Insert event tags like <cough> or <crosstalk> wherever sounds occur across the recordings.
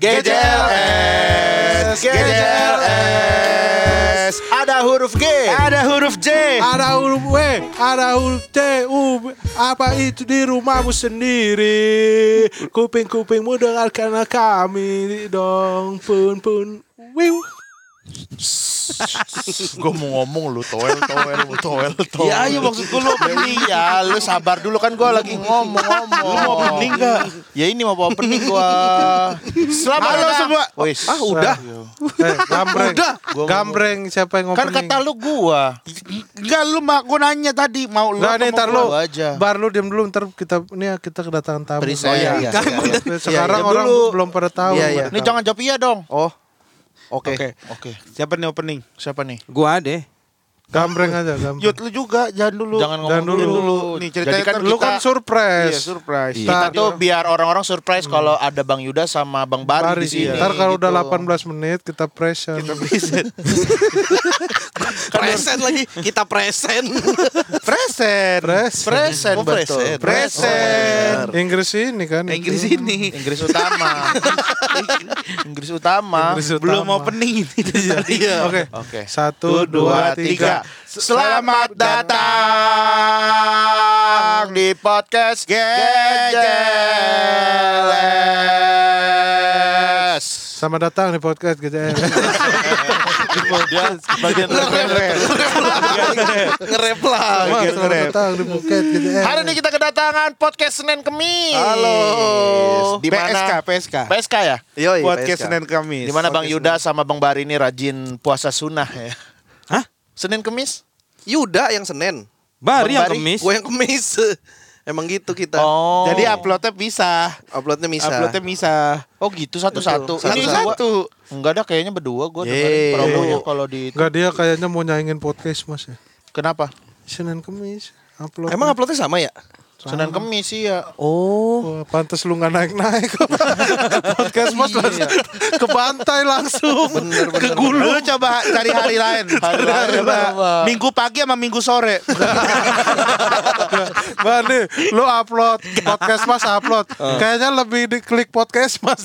GJLS, GJLS. Ada huruf G, Ada huruf J. Ada huruf W, ada huruf T, U, apa itu di rumahmu sendiri? Kuping-kupingmu dengarkan kami dong, pun pun. Wiu. Gue mau ngomong lu toel toel lu toel toel. Ya, iya, maksud gua lu opening. Iya, lu sabar dulu kan gue lagi ngomong ngomong. Lu mau opening nggak? Ya ini mau opening gue. Selamat Halo semua. Wis. Ah, udah. Eh, gambreng. Udah. Gua Gambreng siapa yang Kan ngopening? kata lu gua. Enggak lu mak gua nanya tadi mau lu Enggak apa nih, ntar lu. aja. Bar lu diam dulu, ntar kita ini ya, kita kedatangan tamu. Present. Oh, iya, iya. Sekarang Iya, iya, orang belum pada tahu. Iya, iya. Ini jangan jawab iya dong. Oh. Oke. Oke. Siapa nih opening? Siapa nih? Gua deh. Gambreng aja, gambreng. Yud lu juga jangan dulu. Jangan ngomong dulu. dulu. Nih ceritanya Jadi kan kan Lu kan Iya, surprise. surprise. Kita tuh biar orang-orang surprise kalau ada Bang Yuda sama Bang Bari, Bari, di sini. Ntar kalau udah gitu. 18 menit kita present. Kita present. <laughs> Present lagi. Kita present. <laughs> present. Present. Present Oh, betul. present. Present. Inggris ini kan. Inggris itu. ini. Inggris utama. <laughs> Inggris utama. Inggris utama. Belum opening ini. Iya. Oke. Oke. Satu, dua, tiga. Selamat datang di podcast GJLS. Selamat datang di podcast GJL. <laughs> Dia bagian Ngerep lah. Selamat datang di podcast GJL. Hari ini kita kedatangan podcast Senin Kemis. Halo. Di PSK, mana? PSK. PSK ya? Yoi, Podcast PSK. Senin Kamis. Di mana Bang Yuda sama Bang Bari ini rajin puasa sunnah ya? Senin Kemis? Yuda yang Senin, Bari yang Bari. kemis. gue yang kemis. <laughs> Emang gitu kita. Oh. Jadi uploadnya bisa. Uploadnya bisa. Uploadnya bisa. Oh gitu satu-satu. Ini Satu-satu. satu. Enggak ada kayaknya berdua gue dengerin promonya kalau di Enggak dia kayaknya mau nyaingin podcast mas ya. Kenapa? Senin Kemis upload. Emang uploadnya sama ya? Senin Kemis iya. Oh. Wah, pantas lu nggak naik naik <laughs> podcast mas langsung ke pantai langsung Bener ke bener. gulu Lu coba cari hari lain. Hari lain coba. Minggu pagi sama minggu sore. <laughs> Mbak nih lu upload podcast mas upload <laughs> kayaknya lebih diklik podcast mas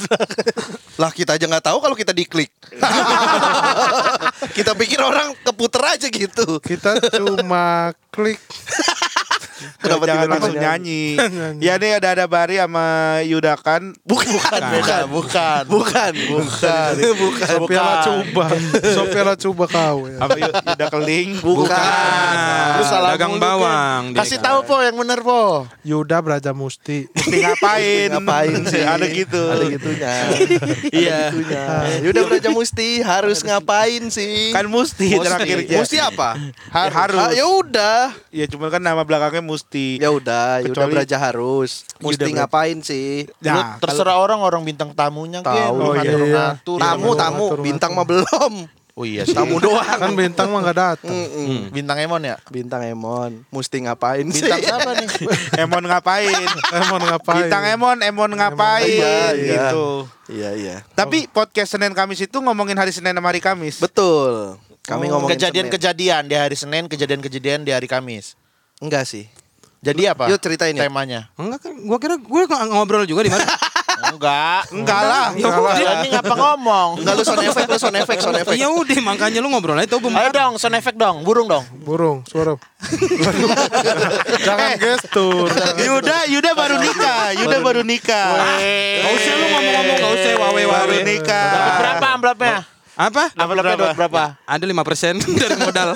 Lah kita aja nggak tahu kalau kita diklik. kita pikir orang keputer aja gitu. kita cuma klik Kenapa Jangan langsung nyanyi? nyanyi. <laughs> ya nih ada ada Bari sama Yuda kan. Bukan, bukan, Bukan, bukan. bukan, bukan, <laughs> bukan, Sopiala coba <laughs> Sopiala coba kau ya Yu- Yuda Keling. bukan. Lu salah dagang bawang. dia. Kasih tahu po yang bener po. Yuda Braja Musti Mesti ngapain? Ngapain sih? Ada gitu. Ada gitunya. Iya. Gitunya. Yuda Braja Musti harus ngapain sih? Kan Musti, Musti. terakhirnya. Musti apa? Har- harus. Ah, ya udah. Ya cuma kan nama belakangnya Musti. Ya udah, Yuda Kecuali- Braja harus. Yuda Musti Braja. ngapain sih? Lu Nah, terserah orang orang bintang tamunya Tahu. Lu Oh, iya. Tamu, Iya, tamu, ngatur-ngatur. bintang mah belum. Oh iya sih. Tamu doang. kan bintang mah nggak datang Mm-mm. Bintang Emon ya? Bintang Emon, mesti ngapain sih? Bintang siapa nih? <laughs> Emon ngapain? Emon ngapain Bintang Emon, Emon ngapain? Iya, iya. Gitu. Iya iya. Tapi podcast Senin Kamis itu ngomongin hari Senin sama hari Kamis. Betul. Kami Oh, ngomongin kejadian-kejadian di hari Senin, kejadian-kejadian di hari Kamis. Enggak sih. Jadi apa? Yuk ceritain ya. Temanya. Enggak kan gua kira gue ngobrol juga di mana? <laughs> Enggak. Enggak lah. Ya Enggak udah. Ini ngapa ngomong? Enggak lu sound effect, lu sound effect, sound effect. Ya udah makanya lu ngobrol aja tuh Ayo dong, sound effect dong, burung dong. burung suara <laughs> jangan gestur Yuda, Yuda baru nikah. Yuda baru nikah. Gak usah lu ngomong-ngomong gak usah wawe wawe. Baru nikah. Berapa amplopnya? Apa? Amplopnya dapat berapa? Ada 5% <laughs> dari modal.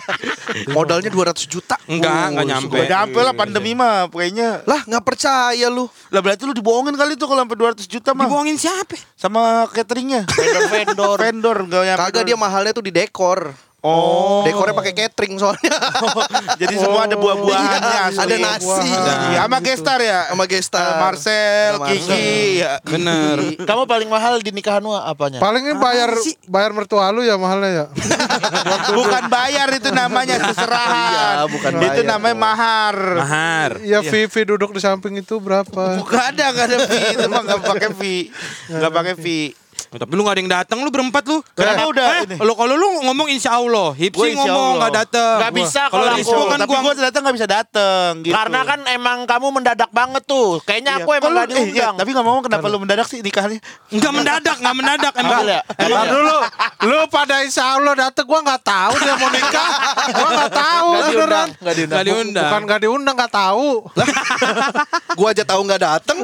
<laughs> Modalnya 200 juta. Enggak, enggak nyampe. Udah nyampe lah pandemi mah kayaknya. Lah, nggak percaya lu. Lah berarti lu dibohongin kali tuh kalau sampai 200 juta mah. Dibohongin siapa? Sama cateringnya. Vendor-vendor. Vendor enggak <laughs> nyampe. Kagak dia mahalnya tuh di dekor. Oh. Dekornya pakai catering soalnya. <laughs> Jadi semua ada buah-buahannya Iya, asli. ada nasi. Iya, sama gestar ya. Sama gestar. Ada Marcel, Sama Kiki, Marcel. ya. Bener. Kamu paling mahal di nikahan lu apanya? paling ini bayar sih? bayar mertua lu ya mahalnya ya <laughs> Bukan bayar itu namanya seserahan. Iya, bukan Itu bayar. namanya mahar. Mahar. ya Vivi duduk di samping itu berapa Bukan ada, enggak ada fee. Itu mah enggak pakai fee. Enggak pakai fee. Tapi lu gak ada yang datang lu berempat lu. Karena udah eh, ini. lu kalau lu ngomong insya Allah, Gua Hipsi insya ngomong Allah. gak datang. Nggak bisa Kalau kalau aku. kan Tapi gua gue datang nggak bisa datang gitu. Karena kan emang kamu mendadak banget tuh. Kayaknya Iya. aku emang gak eh, iya, diundang. tapi nggak mau kenapa lu mendadak sih nikahnya? Enggak mendadak, enggak mendadak emang. Ya? Ntar dulu, lu pada insya Allah dateng, gua nggak tahu dia mau nikah, gua nggak tahu beneran. nggak diundang. Nggak diundang. Bukan nggak diundang, nggak tahu. <laughs> Gua aja tahu nggak dateng.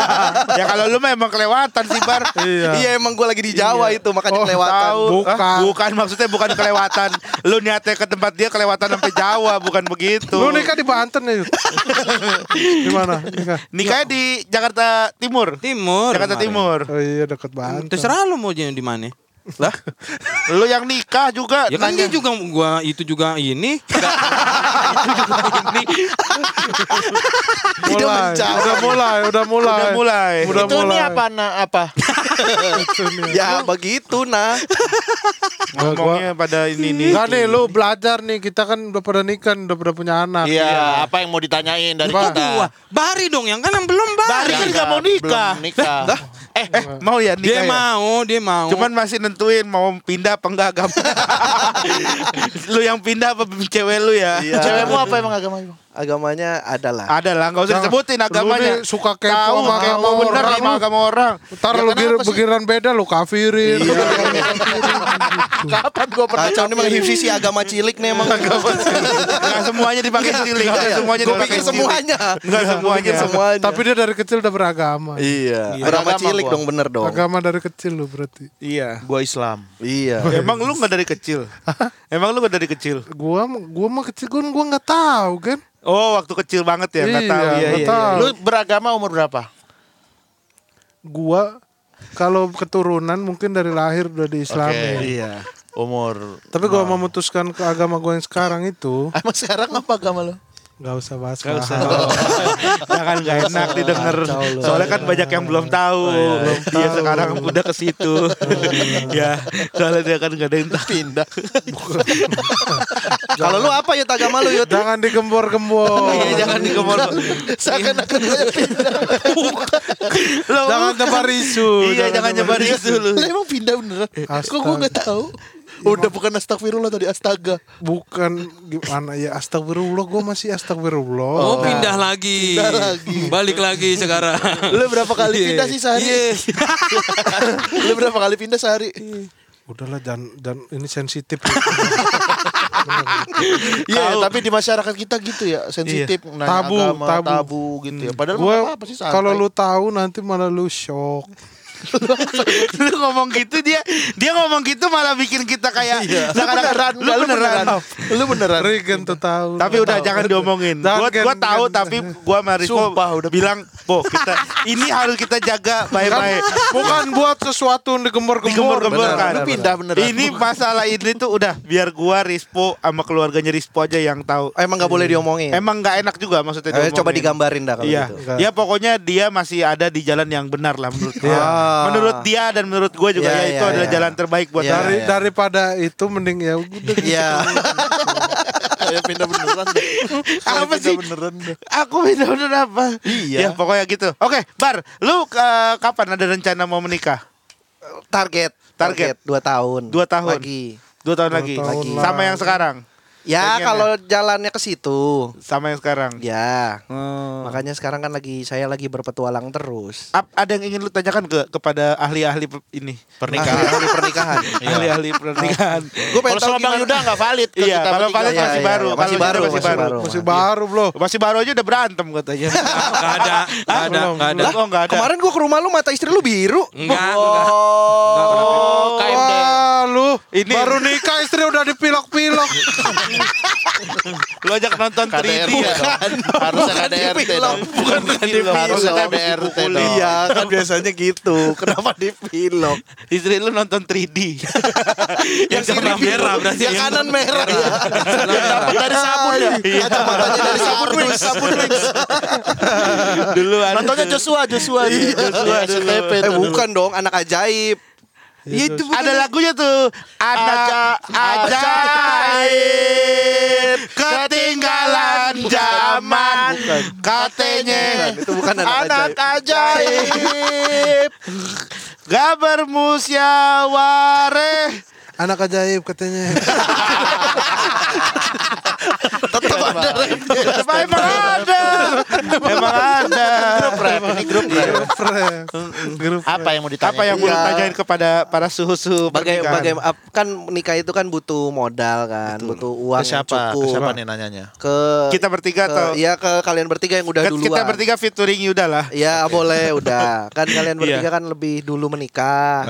<laughs> ya kalau lu mah emang kelewatan sih Bar. Iya. Iya emang gua lagi di Jawa itu makanya Oh, kelewatan. tahu. Bukan. Hah? bukan maksudnya bukan kelewatan. lu niatnya ke tempat dia kelewatan sampai Jawa, bukan begitu. Lu nikah di Banten ya? Yud? <laughs> di mana? Nikah. Nikahnya di Jakarta Timur. Timur. Jakarta. Timur. Oh iya deket Banten. Terserah lu mau jadi di mana. Lah, <laughs> lu yang nikah juga Ya kan nanya. dia juga gua itu juga ini. <laughs> mulai, menjawab. udah mulai, udah mulai. Udah mulai. Udah itu mulai. nih apa na, apa? <laughs> Ya begitu nah. Ngomongnya pada ini nih. Enggak nih, lu belajar nih. Kita kan udah pada nikah, udah pada punya anak. Iya, apa yang mau ditanyain dari Apa? kita? Wah, Bari dong yang kan yang belum Bari. Bari kan nggak mau nikah. Belum nikah. Eh, eh, mau ya Dia nikah ya? mau, dia mau. Cuman masih nentuin mau pindah apa enggak agama. <laughs> lu yang pindah apa cewek lu ya? Iya. Cewekmu apa emang agamanya? Agamanya adalah. Ada lah, nggak usah Jangan. disebutin Lu agamanya. nih suka kepo Tahu, sama kepo agama bener sama agama orang. Ntar Ya lu kenapa gir- sih? begiran beda lu kafirin. <laughs> Kapan gua pernah Kacau nih emang Hifsi sih agama cilik nih emang. Nggak semuanya dipakai cilik, nggak semuanya Gue dipakai pikir cilik. semuanya. Nggak semuanya. Semuanya. Tapi dia dari kecil udah beragama. Iya. Iya. Beragama cilik gua. dong bener dong. Agama dari kecil lu berarti. Iya. Gua Islam. Iya. Emang lu nggak dari kecil? Emang lu nggak dari kecil? Gua gua mah kecil gua gua nggak tahu kan. Oh, waktu kecil banget ya, nggak Iya, tahu. Iya, iya, tahu. Lu beragama umur berapa? Gua kalau keturunan mungkin dari lahir udah di Islam. Oke. Iya. Umur. Tapi gua memutuskan ke agama gua yang sekarang itu Emang sekarang apa agama lu? Nggak usah bahas Nggak usah. bahas. <laughs> Jangan nggak enak didengar. Soalnya kan banyak yang belum tahu. Dia sekarang udah ke situ. <laughs> ya, soalnya dia kan nggak ada yang tahu. Pindah. <laughs> Kalau lu apa ya agama lu Yud? Jangan digembor-gembor. Iya, jangan digomol. Seakan-akan saya pindah. Jangan nyebar isu. Iya, jangan nyebar isu lu. Lah emang pindah beneran? Kok Astaga. gua nggak tahu? Udah bukan astagfirullah tadi astaga. Bukan gimana ya astagfirullah gua masih astagfirullah. Oh, pindah lagi. Pindah lagi. Balik lagi sekarang. Lu berapa kali Iya. pindah sih sehari? Iya. <laughs> Lu berapa kali pindah sehari? Udahlah jangan jangan ini sensitif. <laughs> Iya, tapi di masyarakat kita gitu ya, sensitif nanya Tabu, agama, tabu. tabu, gitu ya. Padahal Gua apa sih santai. kalau lu tahu nanti malah lu shock. Lu ngomong gitu dia dia ngomong gitu malah bikin kita kayak Lu seakan-akan- beneran, lu lu beneran beneran. Lu beneran. Regen tuh tahu. tapi udah jangan diomongin gua gua tahu tapi gua sama Rizko Sumpah, udah. bilang po kita ini harus kita jaga baik-baik bukan buat sesuatu yang digembor-gembor. kan lu pindah beneran. ini masalah ini tuh udah biar gua Rispo sama keluarganya Rispo aja yang tahu Emang gak boleh diomongin. emang nggak enak juga maksudnya Eh, coba digambarin dah kalau Iya, gitu. ya pokoknya dia masih ada di jalan yang benar lah menurut dia. Menurut dia dan menurut gue juga Iya, ya itu iya, adalah iya. jalan terbaik buat Iya, Dari iya. daripada itu mending ya udah gitu. Iya. Kayak pindah beneran. Apa pindah sih? Beneran. deh. Aku beda bener apa? Iya. Ya pokoknya gitu. Oke, Bar, lu eh, kapan ada rencana mau menikah? Target. Target. Target 2 tahun. Dua tahun. Lagi. Dua tahun Dua lagi. tahun Sama lagi. yang sekarang. Ya Pengen kalau jalannya ke situ. Sama yang sekarang. Ya. Hmm. Makanya sekarang kan lagi saya lagi berpetualang terus. Ap- ada yang ingin lu tanyakan ke kepada ahli-ahli pe- ini Pernikahan. Ahli pernikahan. ahli-ahli pernikahan <laughs> Gue Kalau sama Bang Yuda nggak valid. Iya, kita kalau valid Iya, masih iya, baru. iya. Kalau Masih baru, masih masih baru. baru. Masih baru belum. Masih baru aja udah berantem katanya. <laughs> Enggak ada, enggak ada, enggak ada. Oh, enggak ada. Kemarin gue ke rumah lu mata istri lu biru. Enggak, enggak. Oh, KMD. Wah, lu Ini- baru nikah istri udah dipilok-pilok. <laughs> <laughs> Lu ajak nonton 3D KDRT ya. dong. <laughs> Harusnya KDRT dong. Bukan film. Harusnya KDRT dong. Iya kan biasanya gitu. <laughs> Kenapa dipilok? Istri lu nonton 3D. Yang sebelah merah berarti. Yang kanan merah ya. Dapat dari sabun ya. Kacamatanya dari sabun wings, sabun wings. Dulu ada Nontonnya Joshua, Joshua. dia. Joshua Eh bukan dong, anak ajaib. Iya, itu ada lagunya tuh. Anak Aja- ajaib ketinggalan zaman katanya Itu bukan anak Anak ajaib. ajaib. Gabar musyawareh. Anak ajaib katanya. <laughs> Tetap ada Emang ada. Emang ada. Grup rap, ini grup rap. Grup. Apa yang mau ditanya? Apa yang mau Iya. ditanyain kepada para suhu-suhu Bagai, pernikahan? bagai, kan nikah itu kan butuh modal kan, butuh uang Ke siapa? yang Ke cukup. siapa nih nanyanya? Ke Kita bertiga ke- atau ya ke kalian bertiga yang udah Kan duluan. kita bertiga featuring Yuda lah. Ya boleh udah. Kan kalian <laughs> Iya. bertiga kan lebih dulu menikah.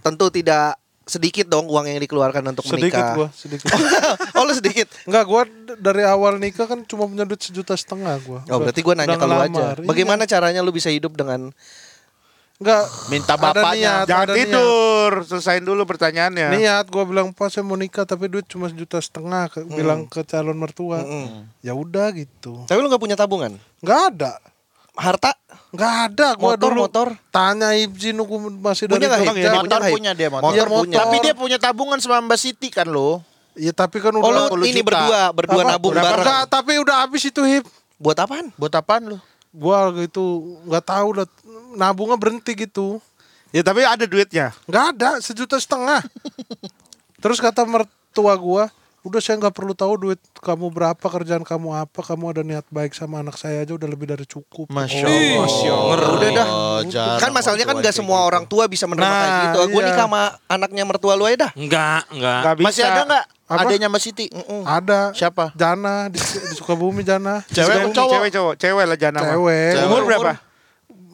Tentu tidak sedikit dong uang yang dikeluarkan untuk Sedikit menikah. gua, sedikit. <laughs> oh lu sedikit. Enggak, gua dari awal nikah kan cuma punya duit sejuta setengah gua. Oh berarti gue nanya ke lu aja. Iya. Bagaimana caranya lu bisa hidup dengan Enggak. Minta ada bapaknya. niat, Jangan ada niat. tidur, selesain dulu pertanyaannya. Niat gua bilang pas saya mau nikah tapi duit cuma sejuta setengah ke- bilang ke calon mertua. Ya udah gitu. Tapi lu nggak punya tabungan? Enggak ada. Harta? Enggak ada gua Motor, dulu. motor? Tanya izin aku masih Punya dari. Hip? Dia Motor punya, punya dia motor. Motor Iya, punya. Tapi dia punya tabungan sama Mbak Siti kan lo. Iya tapi kan Oh udah lu 20 ini juta. berdua, berdua Apa? nabung Enggak, bareng. tapi udah habis itu hip. Buat apaan? Buat apaan lo? Gua gitu nggak tahu lah nabungnya berhenti gitu. Ya tapi ada duitnya. Nggak ada sejuta setengah. <laughs> Terus kata mertua gua, udah saya nggak perlu tahu duit kamu berapa kerjaan kamu apa, kamu ada niat baik sama anak saya aja udah lebih dari cukup. Masya Ih, Allah. Udah dah. Oh, jarang kan masalahnya kan nggak semua kayak orang tua bisa menerima Nah, kayak gitu. Gue iya. nikah sama anaknya mertua lu aja dah. Enggak, enggak. Gak gitu. bisa. Masih ada nggak? Apa? Adanya Mbak Siti. Ada. Siapa? Jana di, di Sukabumi Jana. <laughs> Cewek Cewek atau cowok? Cewek cowok, cewek lah jangan nama. Cewek. Umur berapa?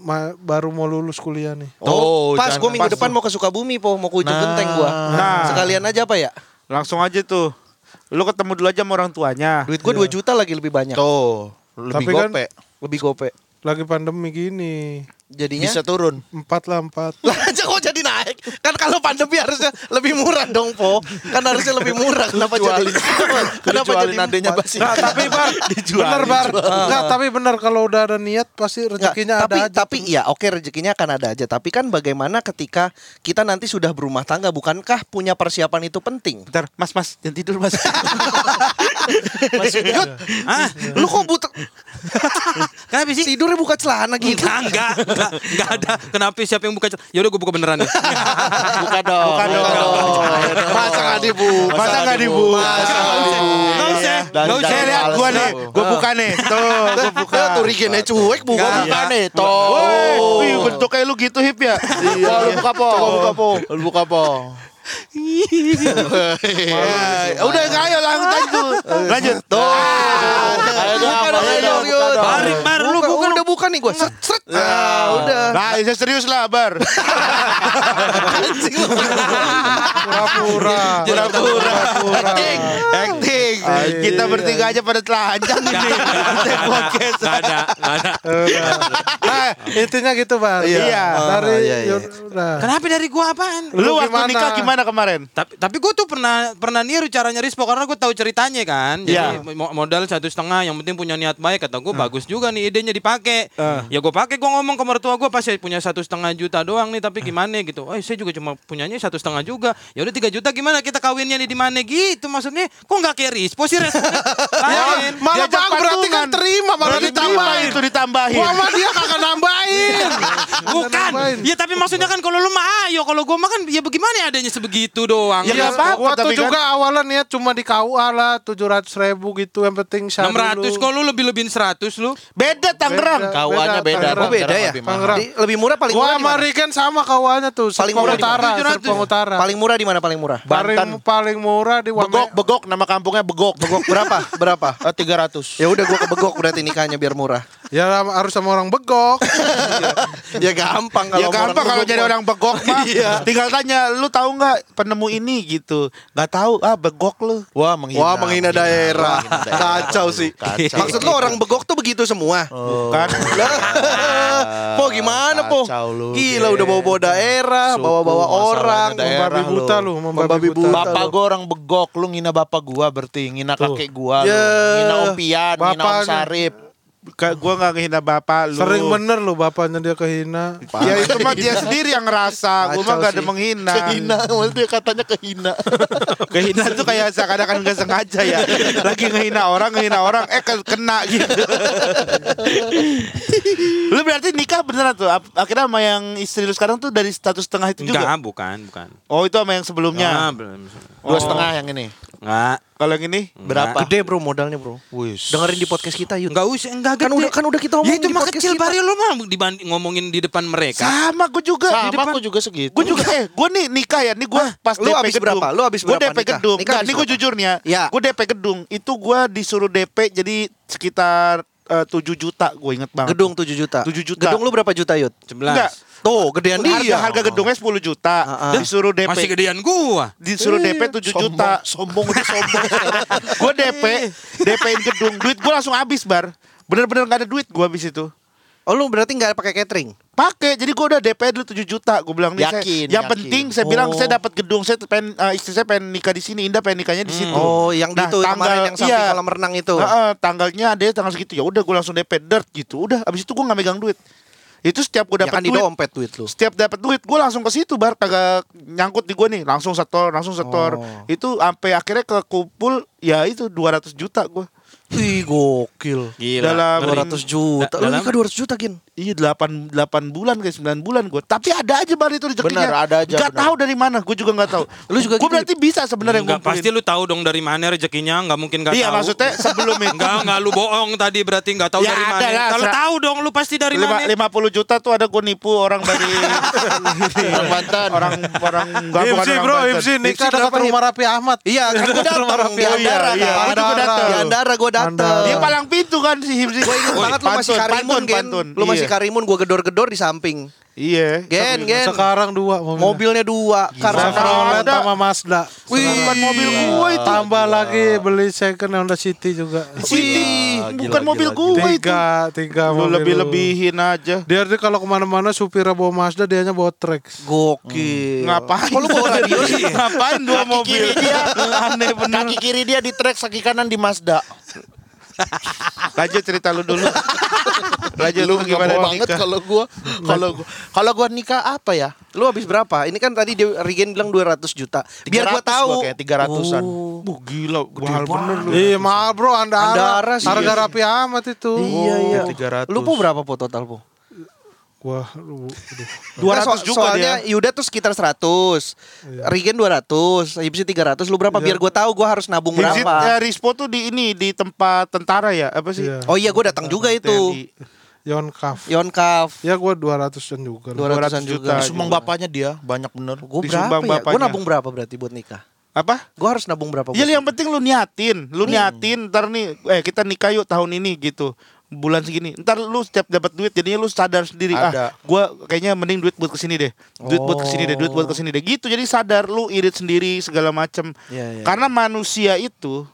Ma- baru mau lulus kuliah nih. Oh, pas jangan gue minggu pas depan tuh. mau ke Sukabumi po, mau ke Ujung Nah. Genteng gua. Nah. Sekalian aja apa ya? Langsung aja tuh. Lu ketemu dulu aja sama orang tuanya. Duit gue 2 juta lagi lebih banyak. Tuh, lebih Tapi kan- gope. Lebih gope. Lagi pandemi gini. Jadinya Bisa turun. Empat lah empat. <laughs> lah aja kok jadi naik? Kan kalau pandemi harusnya lebih murah dong, Po. Kan harusnya lebih murah. Kenapa jadi <laughs> Kenapa Dijualin jadi? Mbak Siti. Nggak, tapi bar, <laughs> bener bar. Nggak, tapi bener kalau udah ada niat pasti Nggak, rezekinya tapi ada aja. tapi ya oke rezekinya akan ada aja tapi kan bagaimana ketika kita nanti sudah berumah tangga bukankah punya persiapan itu penting Bentar, mas mas, jangan tidur mas. Mas Yud, Ah, lu kok butuh kenapa sih? tidurnya buka celana gitu Enggak, enggak, enggak, enggak ada. Kenapa siapa yang buka? Ya udah gue buka beneran nih. <laughs> Buka dong. Buka dong. masa nggak dibuka Masa nggak dibuka? masa nggak dibuka Enggak usah. Enggak usah. Saya lihat lu. nih, gua buka nih. Tuh, gua buka. tuh rigennya cuek buka Gua buka nih. Tuh. Wih, bentuk kayak lu gitu hip ya. Iya, lu buka po. Coba buka, Po. Lu buka po. Ya, udah enggak ayo lanjut lanjut. Lanjut. Tuh. Buka dong. Barik, bar, lu buka bukan. udah buka nih gua set set nah udah Nah, bisa serius lah, Bar. Pura-pura. Pura-pura. Acting. Acting. Kita bertiga aja pada telanjang ini. Podcast. Enggak ada, enggak ada. Nah, intinya gitu, Bang. Iya. Dari Ah, iya, iya. ya udah. Kenapa dari gua apaan? Lu waktu nikah gimana kemarin? Tapi tapi gue tuh pernah pernah niru caranya Rispo karena gue tahu ceritanya kan. Jadi mo- modal satu setengah yang penting punya niat baik kata gue bagus juga nih idenya dipakai. Ya gue pakai gue ngomong ke mertua gue pas saya punya satu setengah juta doang nih tapi gimana gitu. Oh saya juga cuma punyanya satu setengah juga. Ya udah tiga juta gimana kita kawinnya nih di mana gitu maksudnya. Kok nggak kayak Rispo sih responnya lain. <laughs> Malah bang berarti kan terima malah ditambahin. itu ditambahin. Sama dia kagak nambahin. <laughs> Bukan. Ya tapi maksudnya kan kalau lu mah ayo kalau gue mah kan ya bagaimana ya adanya sebegitu doang. Ya, Iya, nggak apa-apa, gua tuh tapi kan- juga awalnya niat cuma di KUA lah tujuh ratus ribu gitu yang penting sah 600 dulu. kalau lu lebih-lebihin 100 lu. Beda Tangerang. Kawannya beda. Oh beda ya lebih. Tangerang. Di- lebih murah paling Gua murah sama mana? Riken sama kawannya tuh Paling murah Utara? Serpong Utara. paling murah di mana paling murah paling Banten. paling murah di Wame. Begok, begok. Nama kampungnya begok. Begok berapa <laughs> berapa Eh, 300. ya udah gua ke Begok berarti nikahnya biar murah Ya harus sama orang begok. <laughs> ya gampang kalau ya gampang kalau Begok jadi orang begok mah. <laughs> Iya. Tinggal tanya, lu tahu nggak penemu ini gitu? Nggak tahu, ah begok lu. Wah, menghina. Wah menghina daerah Menghina daerah. Kacau sih Kacau. Maksud lo orang begok tuh begitu semua Kan? <laughs> Po gimana po Kacau lu, Gila udah bawa-bawa daerah Suku, Bawa-bawa orang. Membabi lu. buta lu, membabi buta. Bapak lu. gua orang begok, lu ngina bapak gua berarti ngina kakek gua, lu. Ya. ngina Om Pian, ngina Om. Sarip. Ka- Gua nggak ngehina bapak lu. Sering bener lu bapaknya dia kehina. Ya itu mah dia sendiri yang ngerasa. Gua mah gak ada menghina. Kehina, maksudnya dia katanya kehina. <laughs> Kehina tuh kayak seakan-akan gak sengaja ya. Lagi ngehina orang, ngehina orang, eh ke- kena gitu. <laughs> <laughs> lu berarti nikah beneran tuh? Ap- Akhirnya sama yang istri lu sekarang tuh dari status setengah itu juga? Enggak, bukan, bukan. Oh itu sama yang Ah, sebelumnya. belum. Dua setengah yang ini. Enggak. Kalau yang ini? Berapa? Gede bro modalnya bro. Wis. Dengerin di podcast kita yuk. Enggak usah, enggak Kan gede. udah kan udah kita Ya ngomong itu di podcast kecil kita. Barry lo mah dibanding ngomongin di depan mereka. Sama gue juga. Sama Di depan- aku juga segitu. Gue juga eh gue nih nikah ya nih gue pas lu DP habis gedung. berapa? Lu habis Gue berapa DP nikah? gedung. Nikah Enggak, habis ini gue berapa? jujur nih ya. Ya. Gue DP gedung. Itu gue disuruh DP jadi sekitar eh, 7 juta. Gue inget banget. Gedung 7 juta. 7 juta. Gedung lu berapa juta Yud? 11. Enggak. Tuh, gedean Harga, dia. harga gedungnya 10 juta. Ah, ah. Disuruh DP. Masih gedean gua. Disuruh DP 7 juta. Sombong udah sombong. <laughs> gue DP, DP-in gedung. Duit gue langsung habis bar. Bener-bener gak ada duit gue habis itu. Oh lu berarti nggak pakai catering? Pakai, jadi gue udah DP dulu 7 juta. Gue bilang nih, saya- Yakin, yang yakin. penting saya bilang Oh. saya dapat gedung, saya pengen eh, istri saya pengen nikah di sini, Indah pengen nikahnya di situ. Oh, yang Nah, itu kemarin yang samping iya. kolam renang itu. Heeh, tanggalnya ada tanggal segitu ya udah gue langsung DP dirt gitu. Udah, abis itu gue nggak megang duit. Itu setiap gue Ya dapat kan di duit, dompet duit lu. setiap dapat duit gue langsung ke situ bar kagak nyangkut di gue nih, langsung setor, langsung setor. Oh. Itu sampai akhirnya ke kumpul ya itu 200 juta gue. Wih, gokil. Gila. Dalam- 200 juta. Da- Lu dalam- nikah 200 juta, Gin. Iya 8 8 bulan kayak 9 bulan gue. Tapi ada aja bar itu rezekinya. Benar, ada aja, Gak benar. tahu dari mana, gue juga nggak tahu. <laughs> Lu juga Gue gitu, berarti bisa sebenarnya Enggak, ngumpulin. pasti lu tahu dong dari mana rezekinya, enggak mungkin enggak Iya tahu. maksudnya sebelum itu Enggak, enggak lu bohong tadi berarti enggak tahu Ya, dari ada mana. lah, Kalau tahu dong lu pasti dari lima, mana. 50 juta tuh ada gue nipu orang dari <laughs> Orang Banten. orang orang enggak bukan orang bro, Banten. Imsi nikah dekat rumah Rapi Ahmad. Iya, kan gua datang di Iya, Andara iya, kan. gua juga datang. Di Andara gua datang. Dia palang pintu kan si Himsi. Gue inget banget lu masih Karimun, Gen. Lu masih Iya. Karimun, gua gedor-gedor di samping. Iya. Gen, Gen. Sekarang dua mobilnya. Mobilnya dua. Karena Chevrolet ada. sama Mazda. Wih, bukan mobil gue itu. Tambah lagi beli second Honda City juga. City, Gila, bukan gila, mobil gila. gue itu. Tiga, tiga Lu mobil. lebih-lebihin aja. Dia tuh kalau ke mana-mana supirnya bawa Mazda, dianya bawa Trax. Gokil. Ngapain? Kok lu bawa radio sih? Ngapain dua Kaki mobil? kiri dia. Aneh bener. Kaki kiri dia di trek, kaki kanan di Mazda. Lanjut cerita lu dulu. <laughs> Lanjut Lu gimana mau banget nikah? kalau gua kalau gua kalau gua nikah apa ya? Lu habis berapa? Ini kan tadi dia Regen bilang 200 juta. Biar gua 300 tahu. gua kayak 300-an. Oh. Buh gila, mahal bener lu. Iya, mahal bro, Andara. Andara sih. Harga Rapi Ahmad itu. Iya, iya. 300. Lu po berapa po total po? Gua, aduh, aduh. 200 Nah, so- juga soalnya dia. Yuda tuh sekitar 100 Regen 200 Hipsi 300 Lu berapa? Biar gue tahu gue harus nabung Visit berapa eh, Rispo tuh di ini di tempat tentara ya apa sih? Iya. Oh iya gue datang juga itu TNI. Yonkaf. Yonkaf Ya gua 200-an juga. 200-an 200 juga juta. Sumbang bapaknya dia banyak bener. Gue Disumbang berapa ya? Gue nabung berapa berarti buat nikah? Apa? Gue harus nabung berapa? Ya buat yang penting lu niatin, lu niatin ntar nih eh kita nikah yuk tahun ini gitu. Bulan segini. Ntar lu setiap dapat duit jadinya lu sadar sendiri Ada. ah gua kayaknya mending duit buat ke sini deh. Duit buat ke sini deh, duit buat ke sini deh. Gitu jadi sadar lu irit sendiri segala macem Iya, iya. Karena manusia itu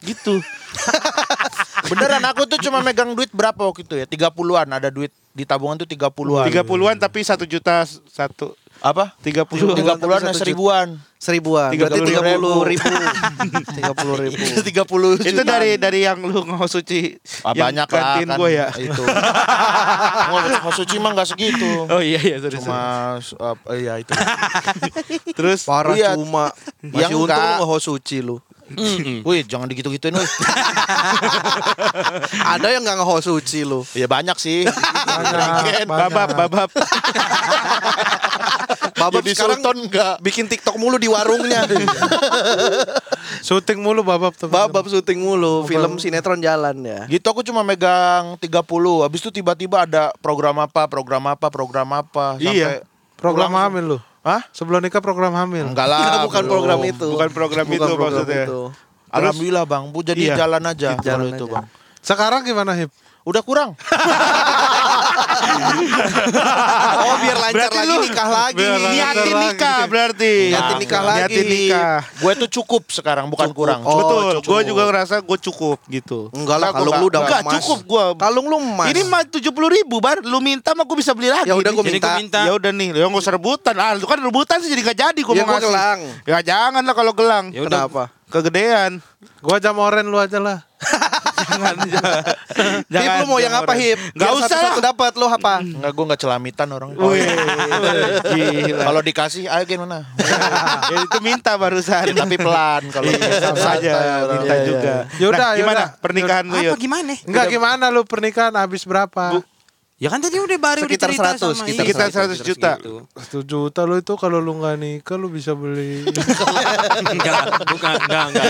gitu. <laughs> Beneran aku tuh cuma megang duit berapa waktu itu ya? 30-an ada duit di tabungan tuh 30-an. 30-an tapi satu juta satu. Apa? 30 30-an Satu ya seribuan. Seribuan Berarti 30 tiga ribu. puluh ribu Tiga puluh ribu <laughs> 30 <laughs> Itu dari dari yang lu nggak suci Ah, yang banyak lah gantiin kan gua ya. <laughs> itu. Mau suci mah enggak segitu. Oh iya iya sorry, Cuma sorry. uh, iya itu. Terus Parah Iya. cuma Ya Masih untung enggak. lu nggak suci lu Wih, jangan digitu-gituin wih. Ada yang nggak suci lu Ya banyak sih. Banyak, banyak. babab babab. Babab Jadi sekarang Sultan enggak. bikin tiktok mulu di warungnya <laughs> Syuting mulu babab tuh. Babab syuting mulu Film sinetron jalan ya Gitu aku cuma megang 30 Habis itu tiba-tiba ada program apa, program apa, program apa Iya. Program pulang- hamil lu. Hah? Sebelum nikah program hamil. Enggak Enggak, lah bukan belum. program itu Bukan program Bukan itu program maksudnya. itu. Alhamdulillah bang Bu jadi Iya. jalan aja Jalan kalau itu aja. bang Sekarang gimana Hip? Udah kurang <laughs> Oh biar lancar Berarti lagi lu- nikah lagi. Niatin nikah berarti. Niatin nikah lagi. Niatin nikah. Gue tuh cukup sekarang bukan kurang Oh, Betul, cukup. gue juga ngerasa gue cukup gitu. Enggak lah kalung lu udah enggak, emas cukup gue. Kalung lu emas Ini mah tujuh puluh ribu bar, lu minta mah gue bisa beli lagi. Ya udah Jadi minta. minta. Ya udah nih, ya nggak usah rebutan. Ah, lu kan rebutan sih jadi gak jadi gue Ya, mau gua ngasih. gelang. Ya jangan lah kalau gelang. Ya. Kenapa? Kegedean. Gua jam oren lu aja lah. <laughs> jangan. <laughs> jangan. Hip lu mau yang apa Hip? Gak usah lah. dapat lu apa? Enggak, gue enggak celamitan orang. Kalau dikasih, ayo gimana? <laughs> ya, itu minta barusan. Ya, tapi pelan kalau Sama saja minta Iya, iya, juga. iya. Yaudah, Nah, gimana yaudah. pernikahan lu Apa gimana? Enggak gimana lu pernikahan habis berapa? Ya kan tadi udah baru Sekitar dicerita 100, sama sekitar iya, 100 juta. segitu. Satu juta lu itu kalau lu nggak nikah lu bisa beli. <laughs> enggak, bukan, enggak, enggak.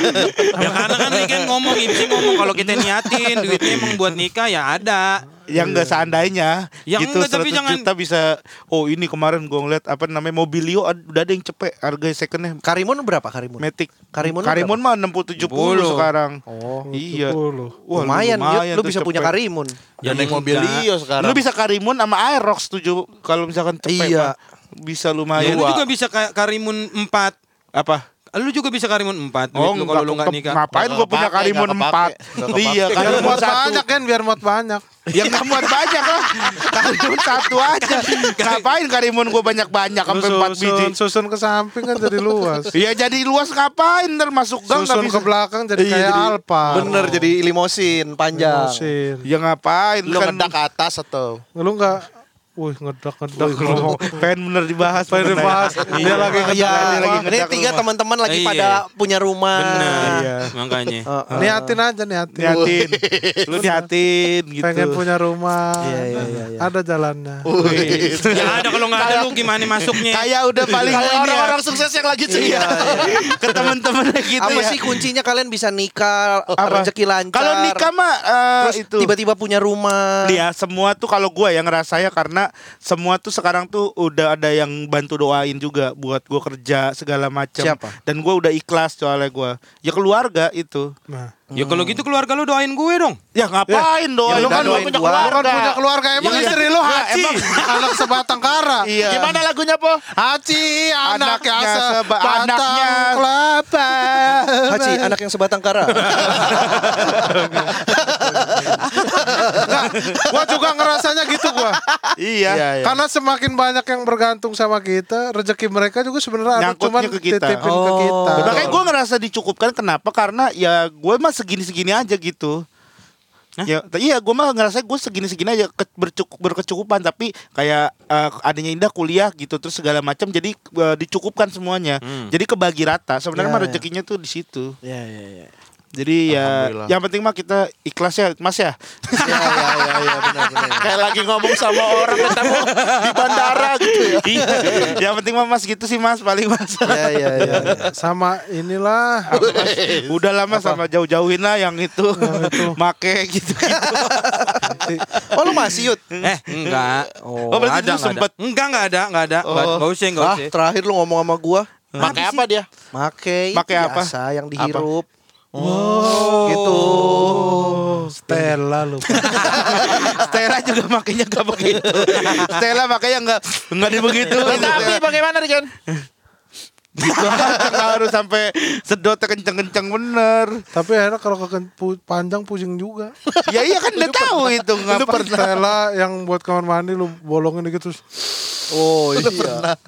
Ya karena kan Weekend ngomong, Ipsi ngomong kalau kita niatin duitnya emang buat nikah ya ada. Yang enggak seandainya Yang gitu enggak, tapi 100 jangan- juta bisa oh ini kemarin gue ngeliat apa namanya mobilio udah ada yang cepet harga secondnya Karimun berapa Karimun? Matic Karimun Karimun mah 60 70 70. sekarang. Oh, Iya. 70. Wah, lumayan, Yud. Lu bisa punya cepet. Karimun. Ya naik mobil enggak. Lio sekarang. Lu bisa Karimun sama Aerox tujuh kalau misalkan cepet Iya. mah. Bisa Ya, lumayan. lu juga bisa kayak Karimun 4. apa? Lu juga bisa Karimun 4 duit Oh, lu kalau lu enggak nikah. Ngapain gue punya Karimun nggak 4 kepake, nggak kepake. Iya Biar Karimun 1 banyak kan, biar muat banyak. Ya nggak muat banyak lah Karimun satu aja Ngapain Karimun gue banyak-banyak Sampai 4 biji susun, ke samping kan jadi luas. Iya <laughs> jadi luas ngapain ntar masuk gang Susun bisa ke belakang jadi Iya, kayak jadi- Alfa. Bener jadi limosin panjang. Limosin. Ya ngapain Lu kan ngedak ke atas atau? Lu nggak Wih ngedak-ngedak. Wih, kalau pengen bener dibahas Pengen dibahas. Dia Iya. lagi Iya, Dia lagi ini ngedak tiga rumah. teman-teman lagi Iya. pada punya rumah. Benar. Iya. Makanya. Oh. Niatin aja niatin. Niatin Lu niatin gitu Pengen punya rumah. Iya, iya, iya, iya. Ada jalannya. Wih. Ya ada kalau enggak ada lu gimana masuknya? Kayak udah paling Kayak ini ya. orang-orang sukses yang lagi cerita. Ke temen-temennya gitu Apa ya sih kuncinya kalian bisa nikah, Apa? rezeki lancar? Kalau nikah mah eh, terus itu tiba-tiba punya rumah. Iya, semua tuh kalau gua yang ngerasanya karena semua tuh sekarang tuh udah ada yang bantu doain juga buat gua kerja segala macam. Siapa? Dan gua udah ikhlas soalnya gua. Ya keluarga itu. Nah. Ya kalau gitu keluarga lu doain gue dong. Ya Ya, ngapain doain? lu kan doain punya gua. Lu kan punya keluarga emang Iya. istri lu Ya, Haji. anak <laughs> sebatang kara. Iya. Gimana lagunya, Po? Haji anak yang Anaknya seba- sebatang anaknya. kelapa. <laughs> Haji, anak yang sebatang kara. <laughs> <laughs> Gua juga ngerasanya gitu gua. Iya. Iya, iya. Karena semakin banyak yang bergantung sama kita, rezeki mereka juga sebenarnya ada cuman ke kita. titipin ke Oh. kita. Makanya gue ngerasa dicukupkan kenapa? Karena ya gue mah segini-segini aja gitu. Ya, iya gue mah ngerasa gue segini-segini aja ke- bercukup berkecukupan tapi kayak eh, adanya Indah kuliah gitu terus segala macam jadi eh, dicukupkan semuanya. Hmm. Jadi kebagi rata. Sebenarnya Ya, mah ya. rezekinya tuh di situ. Iya, iya, iya. Jadi ya yang penting mah kita ikhlas ya Mas ya. Iya, iya, iya, iya, benar, benar. Kayak lagi ngomong sama orang ketemu di bandara gitu ya. Iya. yang penting mah Mas gitu sih Mas paling Mas. Iya, iya, iya. Sama inilah <laughs> Udah lama sama jauh-jauhin lah yang itu. <laughs> make gitu. Oh, lu masih, Yud? Eh, enggak. Oh, Oh, berarti ada, sempet ada. Enggak, enggak ada, enggak ada. Enggak, enggak usah, enggak Ah, usah. terakhir lu ngomong sama gua. Pakai apa dia? Make, Pakai apa? biasa yang dihirup. Oh, Gitu. <laughs> Stella lu. <laughs> Stella juga makanya gak begitu. Stella makanya nggak nggak dibegitu. Tapi bagaimana nih, Ken? nggak harus sampai sedotnya kenceng-kenceng bener. Tapi enak kalau ke pu- panjang pusing juga. Ya iya kan udah tahu itu nggak pernah Stella yang buat kamar mandi lu bolongin gitu terus Oh, iya. Pernah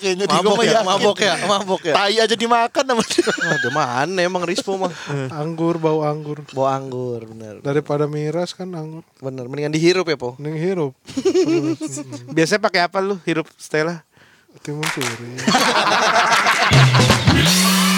kayaknya di Mabok ya, mabok ya, mabok ya. Tai aja dimakan sama dia. Wah, gimana emang Rispo mah? anggur bau anggur. Bawa anggur, bener. Daripada miras kan anggur. Bener, mendingan dihirup ya, Po. Mending hirup. <laughs> Biasanya pakai apa lu hirup Stella? Timun suri. <laughs>